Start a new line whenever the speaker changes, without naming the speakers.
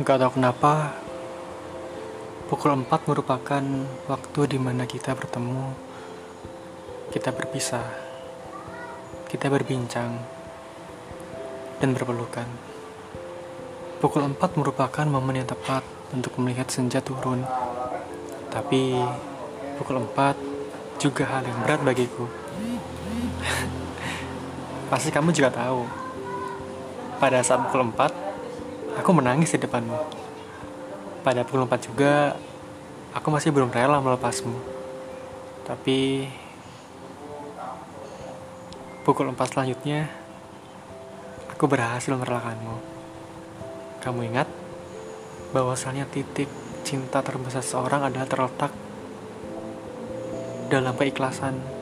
Gak tahu kenapa, pukul 4 merupakan waktu di mana kita bertemu, kita berpisah, kita berbincang, dan berpelukan. Pukul 4 merupakan momen yang tepat untuk melihat senja turun. Tapi, pukul 4 juga hal yang berat bagiku. Pasti kamu juga tahu. Pada saat pukul 4, aku menangis di depanmu. Pada pukul 4 juga, aku masih belum rela melepasmu. Tapi, pukul 4 selanjutnya, aku berhasil merelakanmu. Kamu ingat bahwasannya titik cinta terbesar seorang adalah terletak dalam keikhlasan